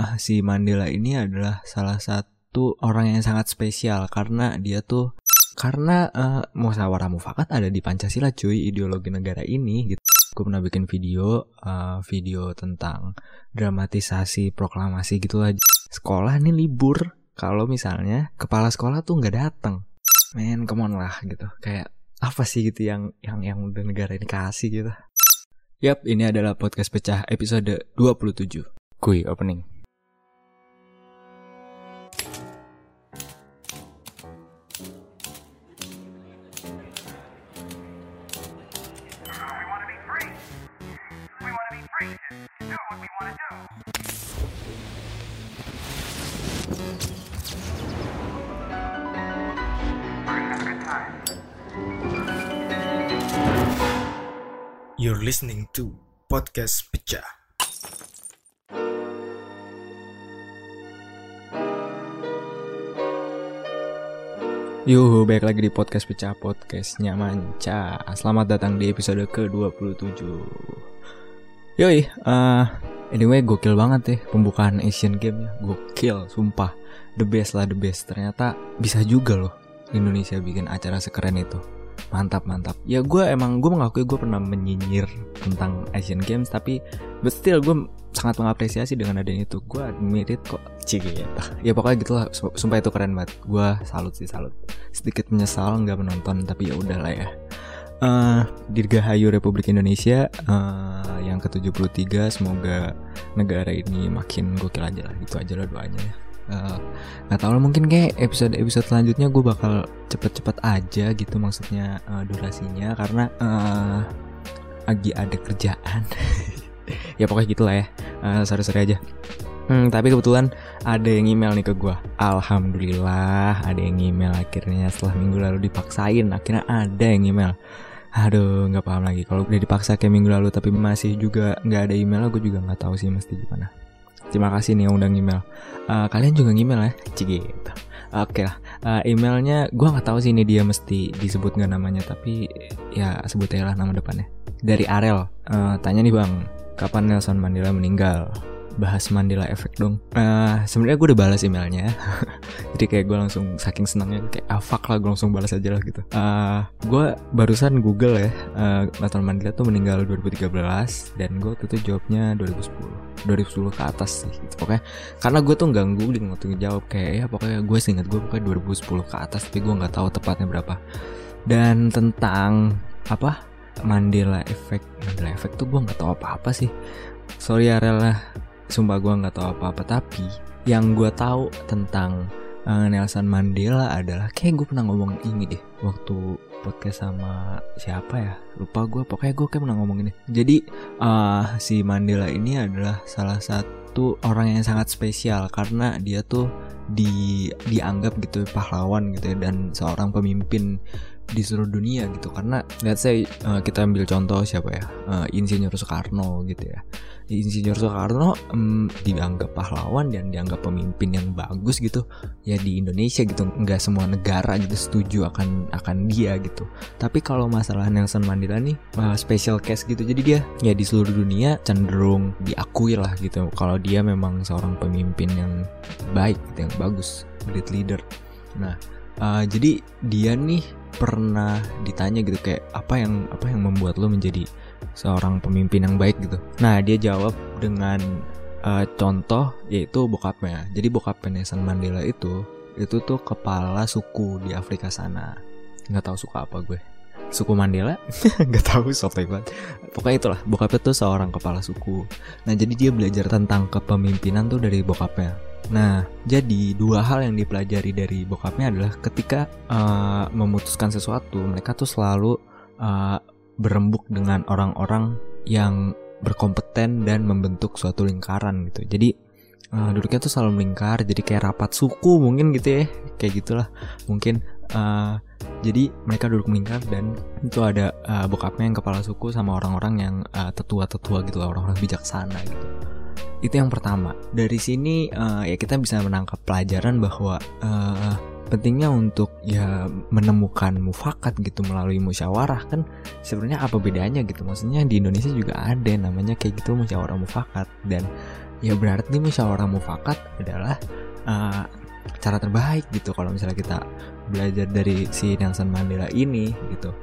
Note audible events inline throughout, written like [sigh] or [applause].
uh, si Mandela ini adalah salah satu orang yang sangat spesial karena dia tuh karena uh, musyawarah mufakat ada di Pancasila cuy ideologi negara ini gitu. Gue pernah bikin video uh, video tentang dramatisasi proklamasi gitu lah. Sekolah nih libur kalau misalnya kepala sekolah tuh nggak datang. Men, come on lah gitu. Kayak apa sih gitu yang yang yang udah negara ini kasih gitu. Yap, ini adalah podcast pecah episode 27. Kui opening. Podcast Pecah. Yuhu, baik lagi di podcast pecah podcastnya Manca. Selamat datang di episode ke-27. Yoi, uh, anyway gokil banget ya pembukaan Asian Games ya. Gokil, sumpah. The best lah, the best. Ternyata bisa juga loh Indonesia bikin acara sekeren itu. Mantap, mantap. Ya gue emang, gue mengakui gue pernah menyinyir tentang Asian Games. Tapi, but still gue sangat mengapresiasi dengan adanya itu. Gue admit kok. Cik ya. Ya pokoknya gitu lah. Sumpah itu keren banget. Gue salut sih, salut. Sedikit menyesal nggak menonton, tapi ya udahlah ya. Uh, Dirgahayu Republik Indonesia uh, yang ke-73 semoga negara ini makin gokil aja lah gitu aja lah doanya ya uh, tahu lah mungkin kayak episode episode selanjutnya gue bakal cepet-cepet aja gitu maksudnya uh, durasinya. Karena uh, lagi ada kerjaan. [laughs] Ya pokoknya gitulah ya. Uh, sorry sorry aja. Hmm, tapi kebetulan ada yang email nih ke gue alhamdulillah ada yang email akhirnya setelah minggu lalu dipaksain akhirnya ada yang email. Aduh, nggak paham lagi. Kalau udah dipaksa kayak minggu lalu, tapi masih juga nggak ada email, gue juga nggak tahu sih mesti gimana. Terima kasih nih yang udah email. Uh, kalian juga email ya, cik gitu. Oke lah, uh, emailnya gue nggak tahu sih ini dia mesti disebut nggak namanya, tapi ya sebut aja lah nama depannya. Dari Arel, uh, tanya nih bang, kapan Nelson Mandela meninggal? Bahas Mandela Effect dong. Uh, Sebenarnya gue udah balas emailnya, [laughs] jadi kayak gue langsung saking senangnya kayak ah fuck lah gue langsung balas aja lah gitu. Uh, gue barusan Google ya, uh, Mandela tuh meninggal 2013 dan gue tuh, tuh jawabnya 2010, 2010 ke atas sih. Gitu. Pokoknya karena gue tuh nggak googling waktu ngejawab kayak ya pokoknya gue ingat gue pokoknya 2010 ke atas tapi gue nggak tahu tepatnya berapa. Dan tentang apa Mandela Effect, Mandela Effect tuh gue nggak tahu apa-apa sih. Sorry ya lah sumpah gue nggak tahu apa-apa tapi yang gue tahu tentang uh, Nelson Mandela adalah kayak gue pernah ngomong ini deh waktu podcast sama siapa ya? Lupa gue pokoknya gue kayak pernah ngomong ini. Jadi uh, si Mandela ini adalah salah satu orang yang sangat spesial karena dia tuh di dianggap gitu pahlawan gitu ya dan seorang pemimpin di seluruh dunia gitu. Karena let's say uh, kita ambil contoh siapa ya? Uh, Insinyur Soekarno gitu ya. Insinyur Soekarno um, dianggap pahlawan dan dianggap pemimpin yang bagus gitu ya di Indonesia gitu. Nggak semua negara gitu setuju akan akan dia gitu. Tapi kalau masalah Nelson Mandela nih uh, special case gitu. Jadi dia ya di seluruh dunia cenderung diakui lah gitu. Kalau dia memang seorang pemimpin yang baik gitu, yang bagus great leader nah uh, jadi dia nih pernah ditanya gitu kayak apa yang apa yang membuat lo menjadi seorang pemimpin yang baik gitu. Nah dia jawab dengan uh, contoh yaitu bokapnya. Jadi bokap Nelson Mandela itu itu tuh kepala suku di Afrika sana. Nggak tahu suku apa gue. Suku Mandela? [laughs] Nggak tahu sotoy banget. Pokoknya itulah bokapnya tuh seorang kepala suku. Nah jadi dia belajar tentang kepemimpinan tuh dari bokapnya. Nah, jadi dua hal yang dipelajari dari bokapnya adalah ketika uh, memutuskan sesuatu, mereka tuh selalu uh, berembuk dengan orang-orang yang berkompeten dan membentuk suatu lingkaran gitu. Jadi uh, duduknya tuh selalu melingkar, jadi kayak rapat suku mungkin gitu ya, kayak gitulah. Mungkin uh, jadi mereka duduk melingkar dan itu ada uh, bokapnya yang kepala suku sama orang-orang yang uh, tetua-tetua gitu orang-orang bijaksana gitu. Itu yang pertama. Dari sini uh, ya kita bisa menangkap pelajaran bahwa uh, pentingnya untuk ya menemukan mufakat gitu melalui musyawarah kan sebenarnya apa bedanya gitu maksudnya di Indonesia juga ada namanya kayak gitu musyawarah mufakat dan ya berarti musyawarah mufakat adalah uh, cara terbaik gitu kalau misalnya kita belajar dari si Nelson Mandela ini gitu.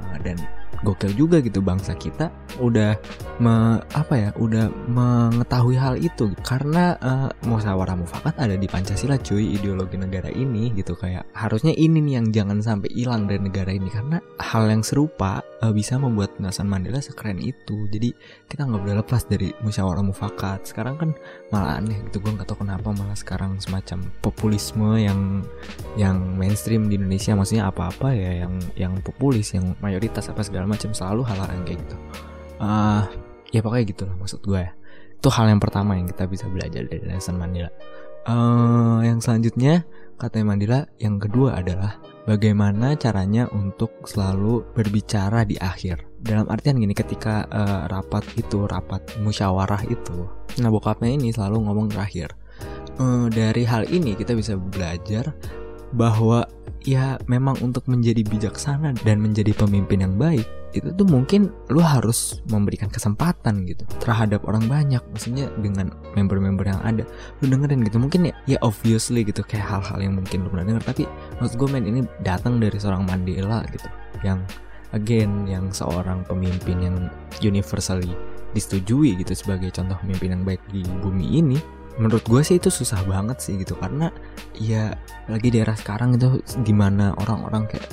Uh, dan gokil juga gitu bangsa kita udah me, apa ya udah mengetahui hal itu. Karena uh, musyawarah mufakat ada di Pancasila cuy ideologi negara ini gitu. Kayak harusnya ini nih yang jangan sampai hilang dari negara ini. Karena hal yang serupa uh, bisa membuat Nelson Mandela sekeren itu. Jadi kita nggak boleh lepas dari musyawarah mufakat. Sekarang kan malah aneh gitu gue nggak tahu kenapa malah sekarang semacam populisme yang yang mainstream di Indonesia. Maksudnya apa-apa ya yang yang populis yang mayoritas apa segala macam selalu hal-hal yang kayak gitu. Uh, ya pokoknya gitu lah maksud gue ya. Itu hal yang pertama yang kita bisa belajar dari Nelson Mandela. Uh, yang selanjutnya kata Mandela yang kedua adalah bagaimana caranya untuk selalu berbicara di akhir. Dalam artian gini ketika uh, rapat itu rapat musyawarah itu nah bokapnya ini selalu ngomong terakhir. Uh, dari hal ini kita bisa belajar bahwa ya memang untuk menjadi bijaksana dan menjadi pemimpin yang baik itu tuh mungkin lu harus memberikan kesempatan gitu terhadap orang banyak maksudnya dengan member-member yang ada. Lu dengerin gitu mungkin ya, ya obviously gitu kayak hal-hal yang mungkin lu pernah denger tapi maksud gue men ini datang dari seorang Mandela gitu yang again yang seorang pemimpin yang universally disetujui gitu sebagai contoh pemimpin yang baik di bumi ini menurut gue sih itu susah banget sih gitu karena ya lagi daerah sekarang itu di mana orang-orang kayak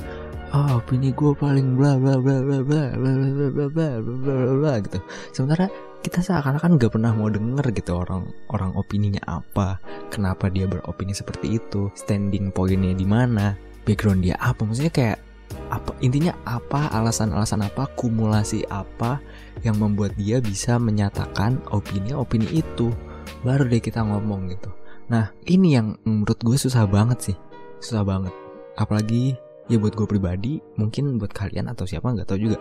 oh opini gue paling bla bla bla bla bla bla bla bla bla bla bla bla gitu sementara kita seakan-akan gak pernah mau denger gitu orang orang opininya apa kenapa dia beropini seperti itu standing pointnya di mana background dia apa maksudnya kayak apa intinya apa alasan-alasan apa kumulasi apa yang membuat dia bisa menyatakan opini-opini itu baru deh kita ngomong gitu. Nah ini yang menurut gue susah banget sih. Susah banget. Apalagi ya buat gue pribadi mungkin buat kalian atau siapa nggak tahu juga.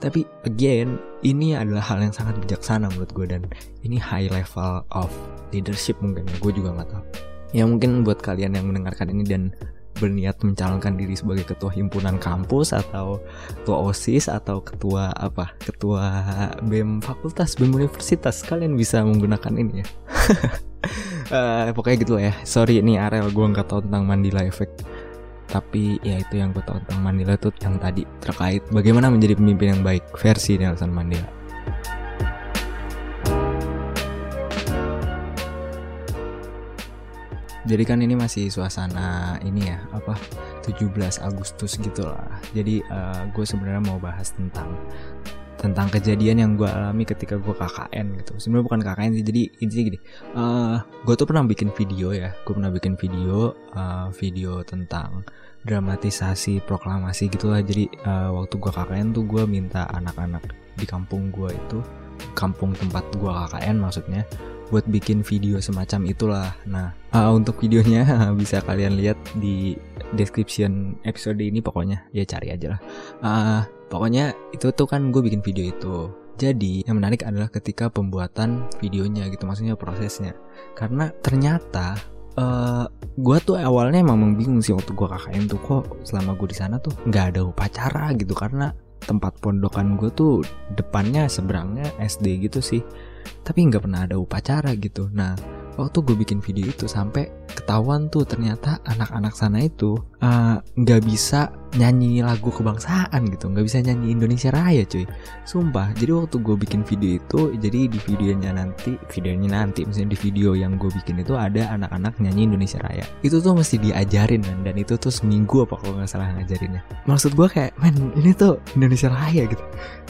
Tapi again ini adalah hal yang sangat bijaksana menurut gue dan ini high level of leadership mungkin. Gue juga nggak tahu. Ya mungkin buat kalian yang mendengarkan ini dan berniat mencalonkan diri sebagai ketua himpunan kampus atau ketua OSIS atau ketua apa? Ketua BEM fakultas BEM universitas. Kalian bisa menggunakan ini ya. Uh, [laughs] pokoknya gitu lah ya. Sorry ini Arel gue nggak tahu tentang Mandela Effect. Tapi ya itu yang gue tahu tentang Mandela tuh yang tadi terkait bagaimana menjadi pemimpin yang baik versi Nelson Mandela jadi kan ini masih suasana ini ya apa 17 Agustus gitu lah. Jadi uh, gue sebenarnya mau bahas tentang tentang kejadian yang gue alami ketika gue KKN gitu. Sebenarnya bukan KKN sih jadi intinya gini uh, eh, gue tuh pernah bikin video ya. Gue pernah bikin video uh, video tentang dramatisasi proklamasi gitulah jadi uh, waktu gue KKN tuh gue minta anak-anak di kampung gue itu kampung tempat gue KKN maksudnya buat bikin video semacam itulah. Nah, uh, untuk videonya [laughs] bisa kalian lihat di description episode ini pokoknya ya cari aja lah. Uh, pokoknya itu tuh kan gue bikin video itu. Jadi yang menarik adalah ketika pembuatan videonya gitu, maksudnya prosesnya. Karena ternyata uh, gue tuh awalnya emang bingung sih waktu gue KKN tuh kok selama gue di sana tuh nggak ada upacara gitu karena tempat pondokan gue tuh depannya seberangnya SD gitu sih tapi nggak pernah ada upacara gitu. Nah waktu gue bikin video itu sampai ketahuan tuh ternyata anak-anak sana itu eh, nggak uh, bisa nyanyi lagu kebangsaan gitu. Nggak bisa nyanyi Indonesia Raya cuy. Sumpah jadi waktu gue bikin video itu jadi di videonya nanti videonya nanti misalnya di video yang gue bikin itu ada anak-anak nyanyi Indonesia Raya. Itu tuh mesti diajarin kan dan itu tuh seminggu apa kalau nggak salah ngajarinnya. Maksud gue kayak men ini tuh Indonesia Raya gitu.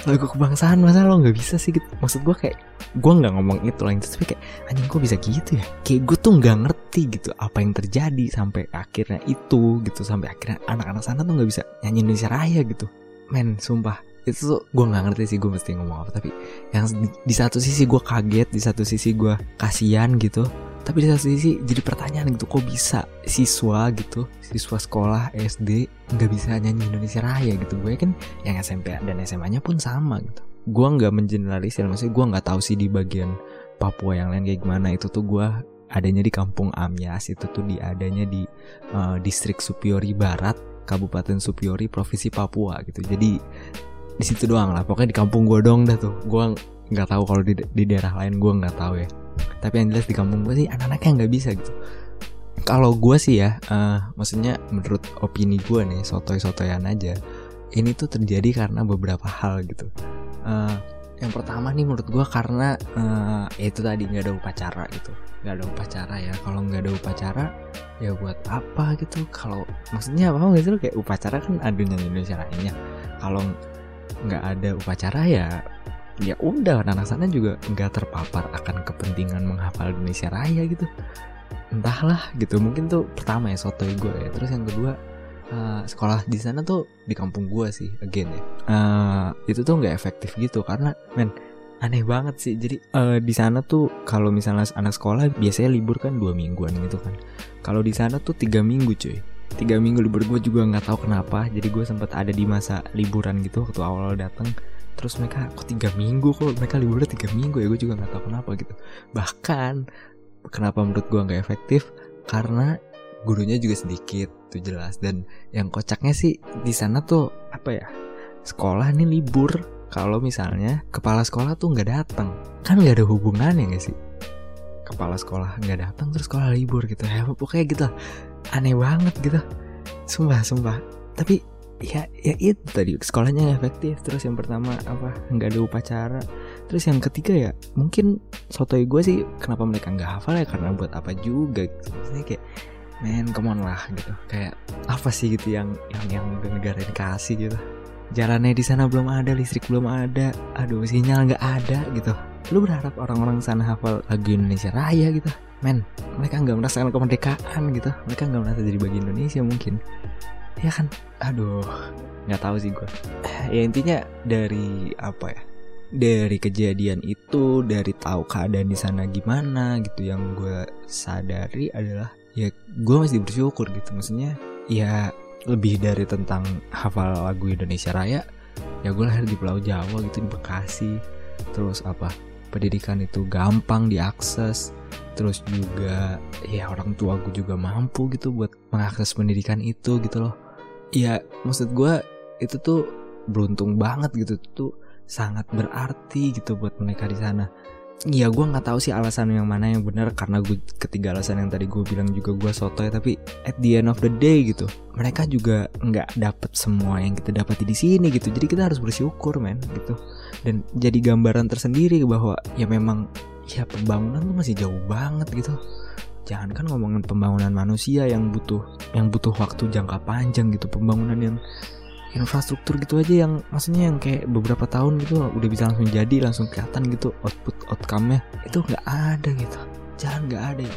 Lagu kebangsaan masa lo nggak bisa sih? Gitu. Maksud gue kayak gue nggak ngomong itu lah tapi kayak anjing kok bisa gitu ya? Kayak gue tuh nggak ngerti gitu apa yang terjadi sampai akhirnya itu gitu sampai akhirnya anak-anak sana tuh nggak bisa nyanyi Indonesia Raya gitu. Men sumpah. Itu tuh gue nggak ngerti sih gue mesti ngomong apa tapi yang di, di satu sisi gue kaget di satu sisi gue kasihan gitu tapi di satu sisi jadi pertanyaan gitu kok bisa siswa gitu siswa sekolah SD nggak bisa nyanyi Indonesia Raya gitu. Gue kan yang SMP dan SMA nya pun sama gitu. Gue nggak mengeneralisir maksudnya gue nggak tahu sih di bagian Papua yang lain kayak gimana. Itu tuh gue adanya di kampung Amyas itu tuh di adanya di uh, distrik Supiori Barat Kabupaten Supiori Provinsi Papua gitu. Jadi di situ doang lah. Pokoknya di kampung gue dong dah tuh. Gue nggak tahu kalau di, di daerah lain gue nggak tahu ya. Tapi yang jelas di kampung gue sih anak-anaknya nggak bisa gitu. Kalau gue sih ya uh, maksudnya menurut opini gue nih sotoy-sotoyan aja ini tuh terjadi karena beberapa hal gitu. Uh, yang pertama nih menurut gue karena uh, itu tadi nggak ada upacara gitu. Nggak ada upacara ya. Kalau nggak ada upacara ya buat apa gitu? Kalau maksudnya apa nggak sih kayak upacara kan ada Indonesia lainnya. Kalau nggak ada upacara ya ya udah anak sana juga nggak terpapar akan kepentingan menghafal Indonesia Raya gitu. Entahlah gitu. Mungkin tuh pertama ya sotoy gue ya. Terus yang kedua uh, sekolah di sana tuh di kampung gue sih again ya. Uh, itu tuh nggak efektif gitu karena men aneh banget sih. Jadi uh, di sana tuh kalau misalnya anak sekolah biasanya libur kan dua mingguan gitu kan. Kalau di sana tuh tiga minggu cuy. Tiga minggu libur gue juga nggak tahu kenapa. Jadi gue sempat ada di masa liburan gitu waktu awal datang terus mereka kok tiga minggu? Kok mereka liburnya tiga minggu ya? Gue juga nggak tahu kenapa gitu. Bahkan kenapa menurut gue nggak efektif? Karena gurunya juga sedikit tuh jelas. Dan yang kocaknya sih di sana tuh apa ya sekolah nih libur. Kalau misalnya kepala sekolah tuh nggak datang. Kan nggak ada hubungannya nggak sih? Kepala sekolah nggak datang terus sekolah libur gitu. Ya pokoknya gitu aneh banget gitu. Sumpah sumpah. Tapi ya ya itu tadi. Sekolahnya efektif. Terus yang pertama apa nggak ada upacara. Terus yang ketiga ya mungkin sotoy gue sih kenapa mereka nggak hafal ya? Karena buat apa juga gitu. Kayak men come on lah gitu. Kayak apa sih gitu yang yang yang negara ini kasih gitu. Jalannya di sana belum ada listrik belum ada aduh sinyal nggak ada gitu. Lu berharap orang-orang sana hafal lagu Indonesia Raya gitu? Men mereka nggak merasakan kemerdekaan gitu. Mereka nggak merasa jadi bagian Indonesia mungkin. Ya kan? Aduh nggak tahu sih gue ya intinya dari apa ya dari kejadian itu dari tahu keadaan di sana gimana gitu yang gue sadari adalah ya gue masih bersyukur gitu. Maksudnya ya lebih dari tentang hafal lagu Indonesia Raya ya gue lahir di Pulau Jawa gitu di Bekasi. Terus apa? Pendidikan itu gampang diakses. Terus juga ya orang tua gue juga mampu gitu buat mengakses pendidikan itu gitu loh. Ya maksud gue itu tuh beruntung banget gitu. Tuh sangat berarti gitu buat mereka di sana Iya gue nggak tahu sih alasan yang mana yang benar karena gue ketiga alasan yang tadi gue bilang juga gue sotoy tapi at the end of the day gitu mereka juga nggak dapet semua yang kita dapati di sini gitu. Jadi kita harus bersyukur men gitu. Dan jadi gambaran tersendiri bahwa ya memang ya pembangunan tuh masih jauh banget gitu. Jangan kan ngomongin pembangunan manusia yang butuh yang butuh waktu jangka panjang gitu pembangunan yang infrastruktur gitu aja yang maksudnya yang kayak beberapa tahun gitu udah bisa langsung jadi langsung kelihatan gitu output outcome-nya. Itu nggak ada gitu. Jangan nggak ada ya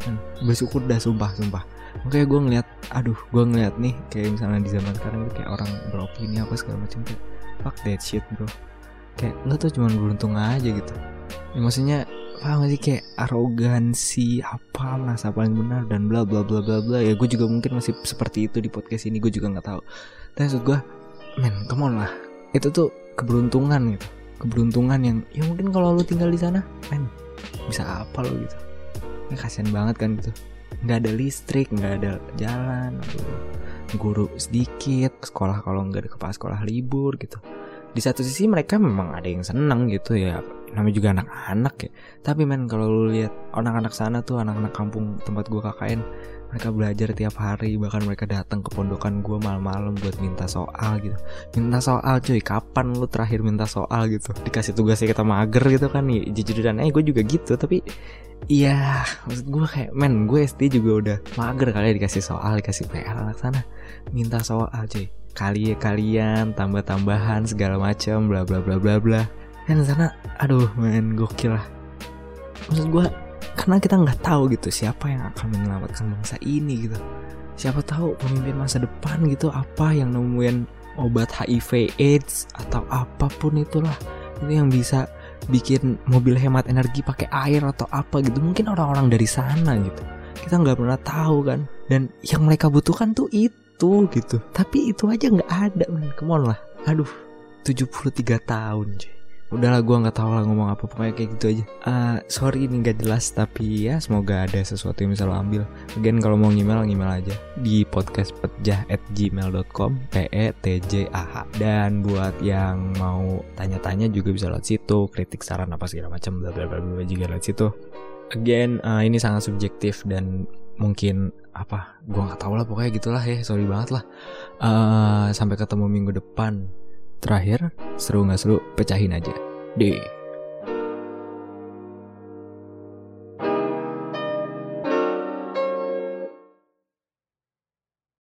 dan bersyukur dah sumpah sumpah. Makanya gue ngeliat aduh gue ngeliat nih kayak misalnya di zaman sekarang tuh kayak orang beropini apa segala macam kayak fuck that shit bro. Kayak lo tuh cuma beruntung aja gitu. Ya, maksudnya paham gak sih? Kayak arogansi apa merasa paling benar dan bla bla bla bla bla. Ya gue juga mungkin masih seperti itu di podcast ini gue juga nggak tahu. Tapi maksud gue men come on lah. Itu tuh keberuntungan gitu. Keberuntungan yang ya mungkin kalau lu tinggal di sana men bisa apa lo gitu. Ya kasihan banget kan gitu. Nggak ada listrik nggak ada jalan guru sedikit sekolah kalau nggak ada kepala sekolah libur gitu. Di satu sisi mereka memang ada yang senang gitu ya namanya juga anak-anak ya. Tapi men kalau lu lihat anak-anak sana tuh anak-anak kampung tempat gua KKN mereka belajar tiap hari bahkan mereka datang ke pondokan gua malam-malam buat minta soal gitu. Minta soal cuy kapan lu terakhir minta soal gitu? Dikasih tugasnya kita mager gitu kan ya jujur dan eh gue juga gitu tapi Iya, maksud gue kayak, men, gue SD juga udah mager kali ya dikasih soal, dikasih PR anak sana, minta soal cuy. Kali kalian tambah-tambahan segala macam, bla bla bla bla bla kan sana aduh main gokil lah. Maksud gue karena kita nggak tahu gitu siapa yang akan menyelamatkan bangsa ini gitu. Siapa tahu pemimpin masa depan gitu apa yang nemuin obat HIV AIDS atau apa pun itulah. Itu yang bisa bikin mobil hemat energi pakai air atau apa gitu. Mungkin orang-orang dari sana gitu. Kita nggak pernah tahu kan. Dan yang mereka butuhkan tuh itu gitu. Tapi itu aja nggak ada men. Come on lah. Aduh 73 tahun cuy udahlah gue nggak tahu lah ngomong apa pokoknya kayak gitu aja. Uh, sorry ini gak jelas tapi ya semoga ada sesuatu yang bisa lo ambil. Again kalau mau email email aja di podcastpejah at gmail.com p e t j a h. Dan buat yang mau tanya-tanya juga bisa lewat situ kritik saran apa segala macam bla bla bla juga lewat situ. Again uh, ini sangat subjektif dan mungkin apa gue nggak tahu lah pokoknya gitulah ya sorry banget lah. Uh, sampai ketemu minggu depan Terakhir, seru nggak seru, pecahin aja. Deh.